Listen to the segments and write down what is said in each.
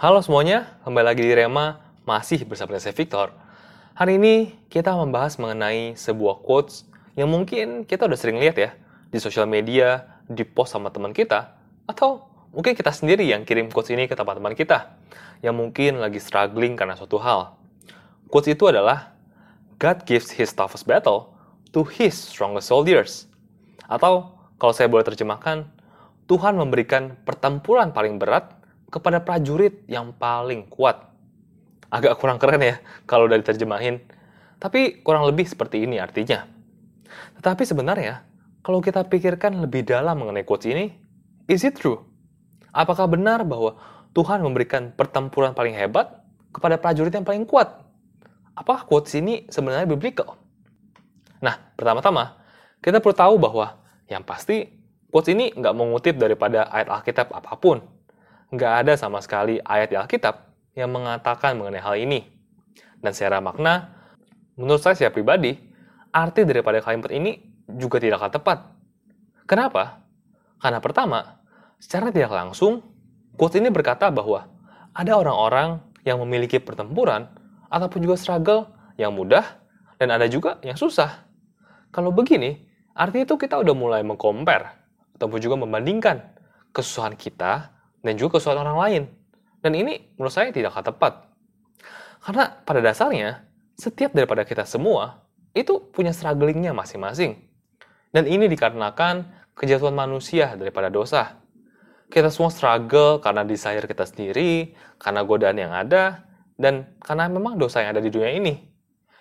Halo semuanya, kembali lagi di Rema, masih bersama saya Victor. Hari ini kita membahas mengenai sebuah quotes yang mungkin kita udah sering lihat ya di sosial media, di post sama teman kita, atau mungkin kita sendiri yang kirim quotes ini ke teman-teman kita yang mungkin lagi struggling karena suatu hal. Quotes itu adalah God gives his toughest battle to his strongest soldiers. Atau kalau saya boleh terjemahkan, Tuhan memberikan pertempuran paling berat kepada prajurit yang paling kuat. Agak kurang keren ya kalau udah diterjemahin. Tapi kurang lebih seperti ini artinya. Tetapi sebenarnya, kalau kita pikirkan lebih dalam mengenai quotes ini, is it true? Apakah benar bahwa Tuhan memberikan pertempuran paling hebat kepada prajurit yang paling kuat? Apakah quotes ini sebenarnya biblical? Nah, pertama-tama, kita perlu tahu bahwa yang pasti quotes ini nggak mengutip daripada ayat Alkitab apa pun. Nggak ada sama sekali ayat di Alkitab yang mengatakan mengenai hal ini. Dan secara makna, menurut saya secara pribadi, arti daripada kalimat ini juga tidak tepat. Kenapa? Karena pertama, secara tidak langsung, quotes ini berkata bahwa ada orang-orang yang memiliki pertempuran ataupun juga struggle yang mudah dan ada juga yang susah. Kalau begini, artinya itu kita udah mulai mengcompare ataupun juga membandingkan kesusahan kita dan juga kesusahan orang lain. Dan ini menurut saya tidak tepat. Karena pada dasarnya, setiap daripada kita semua itu punya strugglingnya masing-masing. Dan ini dikarenakan kejatuhan manusia daripada dosa. Kita semua struggle karena desire kita sendiri, karena godaan yang ada, dan karena memang dosa yang ada di dunia ini.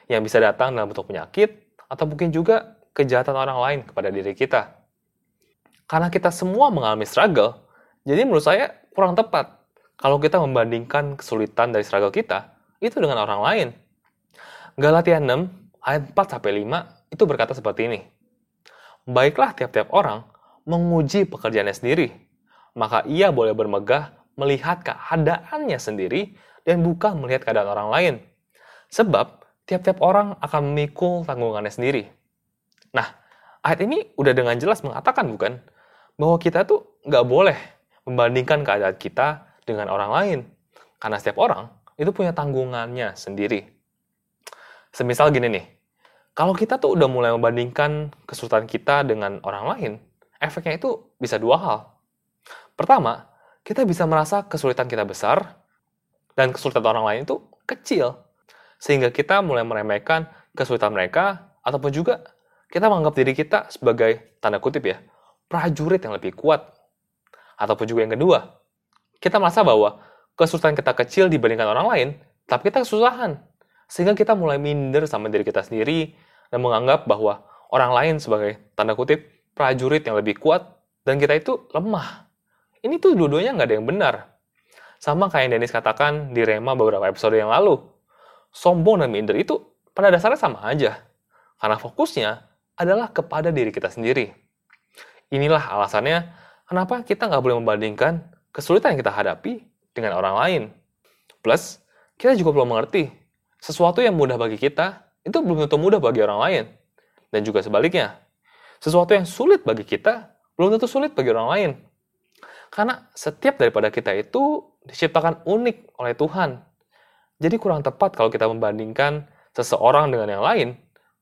Yang bisa datang dalam bentuk penyakit, atau mungkin juga kejahatan orang lain kepada diri kita. Karena kita semua mengalami struggle, jadi menurut saya kurang tepat kalau kita membandingkan kesulitan dari struggle kita itu dengan orang lain. Galatia 6 ayat 4 sampai 5 itu berkata seperti ini. Baiklah tiap-tiap orang menguji pekerjaannya sendiri, maka ia boleh bermegah melihat keadaannya sendiri dan bukan melihat keadaan orang lain. Sebab tiap-tiap orang akan memikul tanggungannya sendiri. Nah, ayat ini udah dengan jelas mengatakan bukan bahwa kita tuh nggak boleh membandingkan keadaan kita dengan orang lain. Karena setiap orang itu punya tanggungannya sendiri. Semisal gini nih, kalau kita tuh udah mulai membandingkan kesulitan kita dengan orang lain, efeknya itu bisa dua hal. Pertama, kita bisa merasa kesulitan kita besar, dan kesulitan orang lain itu kecil. Sehingga kita mulai meremehkan kesulitan mereka, ataupun juga kita menganggap diri kita sebagai, tanda kutip ya, prajurit yang lebih kuat. Ataupun juga yang kedua, kita merasa bahwa kesulitan kita kecil dibandingkan orang lain, tapi kita kesusahan. Sehingga kita mulai minder sama diri kita sendiri, dan menganggap bahwa orang lain sebagai, tanda kutip, prajurit yang lebih kuat, dan kita itu lemah. Ini tuh dua-duanya nggak ada yang benar. Sama kayak yang Dennis katakan di Rema beberapa episode yang lalu. Sombong dan minder itu pada dasarnya sama aja. Karena fokusnya adalah kepada diri kita sendiri. Inilah alasannya kenapa kita nggak boleh membandingkan kesulitan yang kita hadapi dengan orang lain. Plus, kita juga perlu mengerti, sesuatu yang mudah bagi kita, itu belum tentu mudah bagi orang lain. Dan juga sebaliknya, sesuatu yang sulit bagi kita, belum tentu sulit bagi orang lain. Karena setiap daripada kita itu diciptakan unik oleh Tuhan. Jadi kurang tepat kalau kita membandingkan seseorang dengan yang lain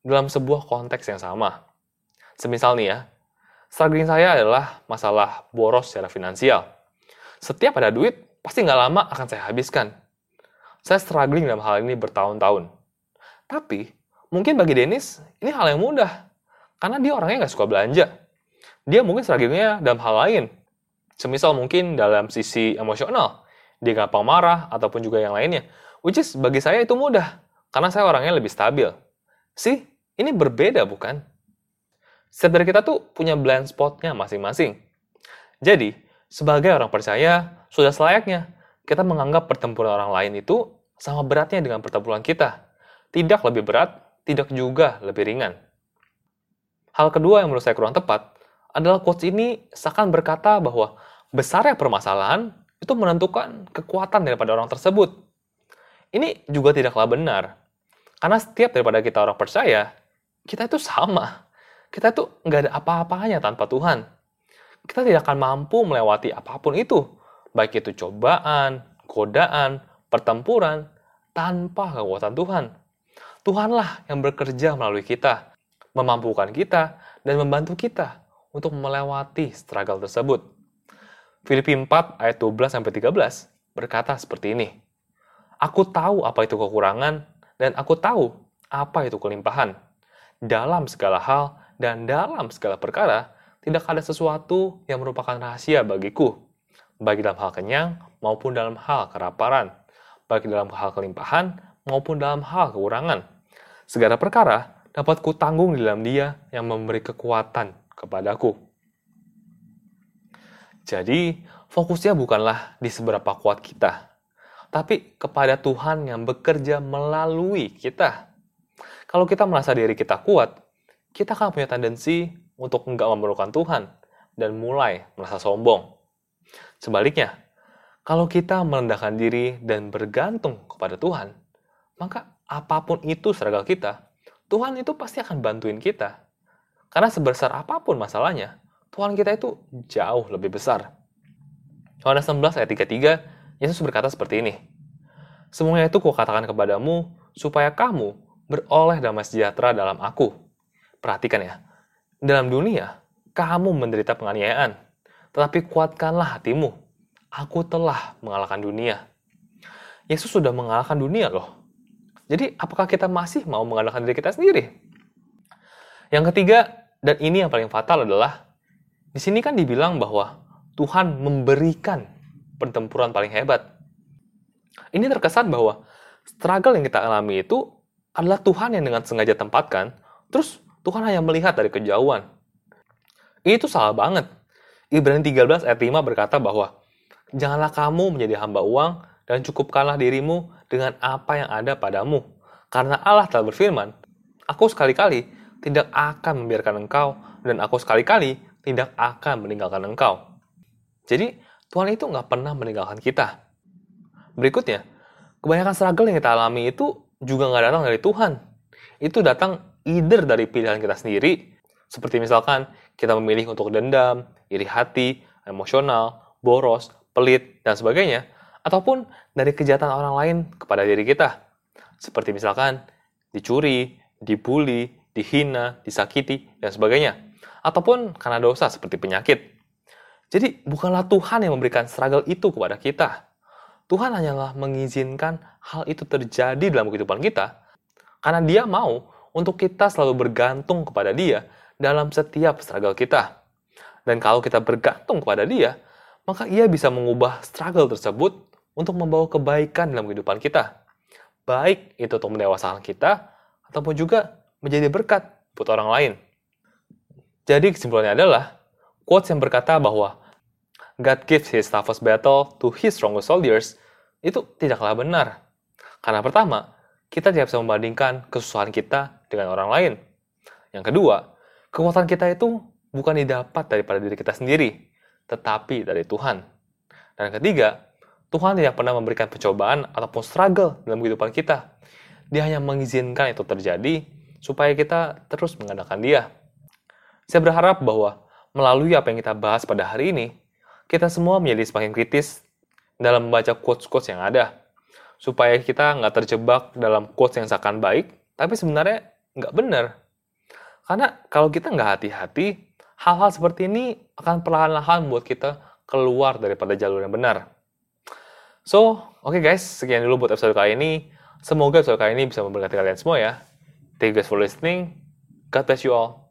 dalam sebuah konteks yang sama. Semisal nih ya, struggling saya adalah masalah boros secara finansial. Setiap ada duit, pasti nggak lama akan saya habiskan. Saya struggling dalam hal ini bertahun-tahun. Tapi, mungkin bagi Dennis, ini hal yang mudah. Karena dia orangnya nggak suka belanja. Dia mungkin strugglingnya dalam hal lain. Semisal mungkin dalam sisi emosional. Dia gampang marah, ataupun juga yang lainnya. Which is, bagi saya itu mudah. Karena saya orangnya lebih stabil. Sih, ini berbeda bukan? Setiap dari kita tuh punya blind spotnya masing-masing. Jadi, sebagai orang percaya, sudah selayaknya kita menganggap pertempuran orang lain itu sama beratnya dengan pertempuran kita. Tidak lebih berat, tidak juga lebih ringan. Hal kedua yang menurut saya kurang tepat adalah quotes ini seakan berkata bahwa besarnya permasalahan itu menentukan kekuatan daripada orang tersebut. Ini juga tidaklah benar. Karena setiap daripada kita orang percaya, kita itu sama. Kita tuh nggak ada apa-apanya tanpa Tuhan kita tidak akan mampu melewati apa pun itu, baik itu cobaan, godaan, pertempuran, tanpa kekuatan Tuhan. Tuhanlah yang bekerja melalui kita, memampukan kita, dan membantu kita untuk melewati struggle tersebut. Filipi 4 ayat 12-13 berkata seperti ini, Aku tahu apa itu kekurangan, dan aku tahu apa itu kelimpahan. Dalam segala hal dan dalam segala perkara, tidak ada sesuatu yang merupakan rahasia bagiku, baik dalam hal kenyang maupun dalam hal keraparan, baik dalam hal kelimpahan maupun dalam hal kekurangan Segala perkara dapat kutanggung di dalam dia yang memberi kekuatan kepadaku. Jadi, fokusnya bukanlah di seberapa kuat kita, tapi kepada Tuhan yang bekerja melalui kita. Kalau kita merasa diri kita kuat, kita akan punya tendensi untuk enggak memerlukan Tuhan dan mulai merasa sombong. Sebaliknya, kalau kita merendahkan diri dan bergantung kepada Tuhan, maka apa pun itu struggle kita, Tuhan itu pasti akan bantuin kita. Karena sebesar apa pun masalahnya, Tuhan kita itu jauh lebih besar. Yohanes 16 ayat 33, Yesus berkata seperti ini. Semuanya itu kukatakan kepadamu, supaya kamu beroleh damai sejahtera dalam aku. Perhatikan ya, dalam dunia, kamu menderita penganiayaan, tetapi kuatkanlah hatimu. Aku telah mengalahkan dunia. Yesus sudah mengalahkan dunia loh. Jadi apakah kita masih mau mengandalkan diri kita sendiri? Yang ketiga, dan ini yang paling fatal adalah, di sini kan dibilang bahwa Tuhan memberikan pertempuran paling hebat. Ini terkesan bahwa struggle yang kita alami itu adalah Tuhan yang dengan sengaja tempatkan, terus Tuhan hanya melihat dari kejauhan. Ini tuh salah banget. Ibrani 13 ayat 5 berkata bahwa, Janganlah kamu menjadi hamba uang, dan cukupkanlah dirimu dengan apa yang ada padamu. Karena Allah telah berfirman, Aku sekali-kali tidak akan membiarkan engkau, dan aku sekali-kali tidak akan meninggalkan engkau. Jadi, Tuhan itu nggak pernah meninggalkan kita. Berikutnya, kebanyakan struggle yang kita alami itu juga nggak datang dari Tuhan. Itu datang either dari pilihan kita sendiri, seperti misalkan kita memilih untuk dendam, iri hati, emosional, boros, pelit, dan sebagainya, ataupun dari kejahatan orang lain kepada diri kita. Seperti misalkan dicuri, dibully, dihina, disakiti, dan sebagainya. Ataupun karena dosa seperti penyakit. Jadi bukanlah Tuhan yang memberikan struggle itu kepada kita. Tuhan hanyalah mengizinkan hal itu terjadi dalam kehidupan kita karena dia mau untuk kita selalu bergantung kepada dia dalam setiap struggle kita. Dan kalau kita bergantung kepada dia, maka ia bisa mengubah struggle tersebut untuk membawa kebaikan dalam kehidupan kita. Baik itu untuk mendewasakan kita, ataupun juga menjadi berkat buat orang lain. Jadi kesimpulannya adalah, quotes yang berkata bahwa God gives his toughest battle to his strongest soldiers, itu tidaklah benar. Karena pertama, kita tidak bisa membandingkan kesusahan kita dengan orang lain. Yang kedua, kekuatan kita itu bukan didapat daripada diri kita sendiri, tetapi dari Tuhan. Dan ketiga, Tuhan tidak pernah memberikan pencobaan ataupun struggle dalam kehidupan kita. Dia hanya mengizinkan itu terjadi supaya kita terus mengandalkan dia. Saya berharap bahwa melalui apa yang kita bahas pada hari ini, kita semua menjadi semakin kritis dalam membaca quotes-quotes yang ada. Supaya kita nggak terjebak dalam quotes yang seakan baik, tapi sebenarnya nggak benar. Karena kalau kita nggak hati-hati, hal-hal seperti ini akan perlahan-lahan membuat kita keluar daripada jalur yang benar. So, oke okay guys, sekian dulu buat episode kali ini. Semoga episode kali ini bisa memberkati kalian semua ya. Thank you guys for listening. God bless you all.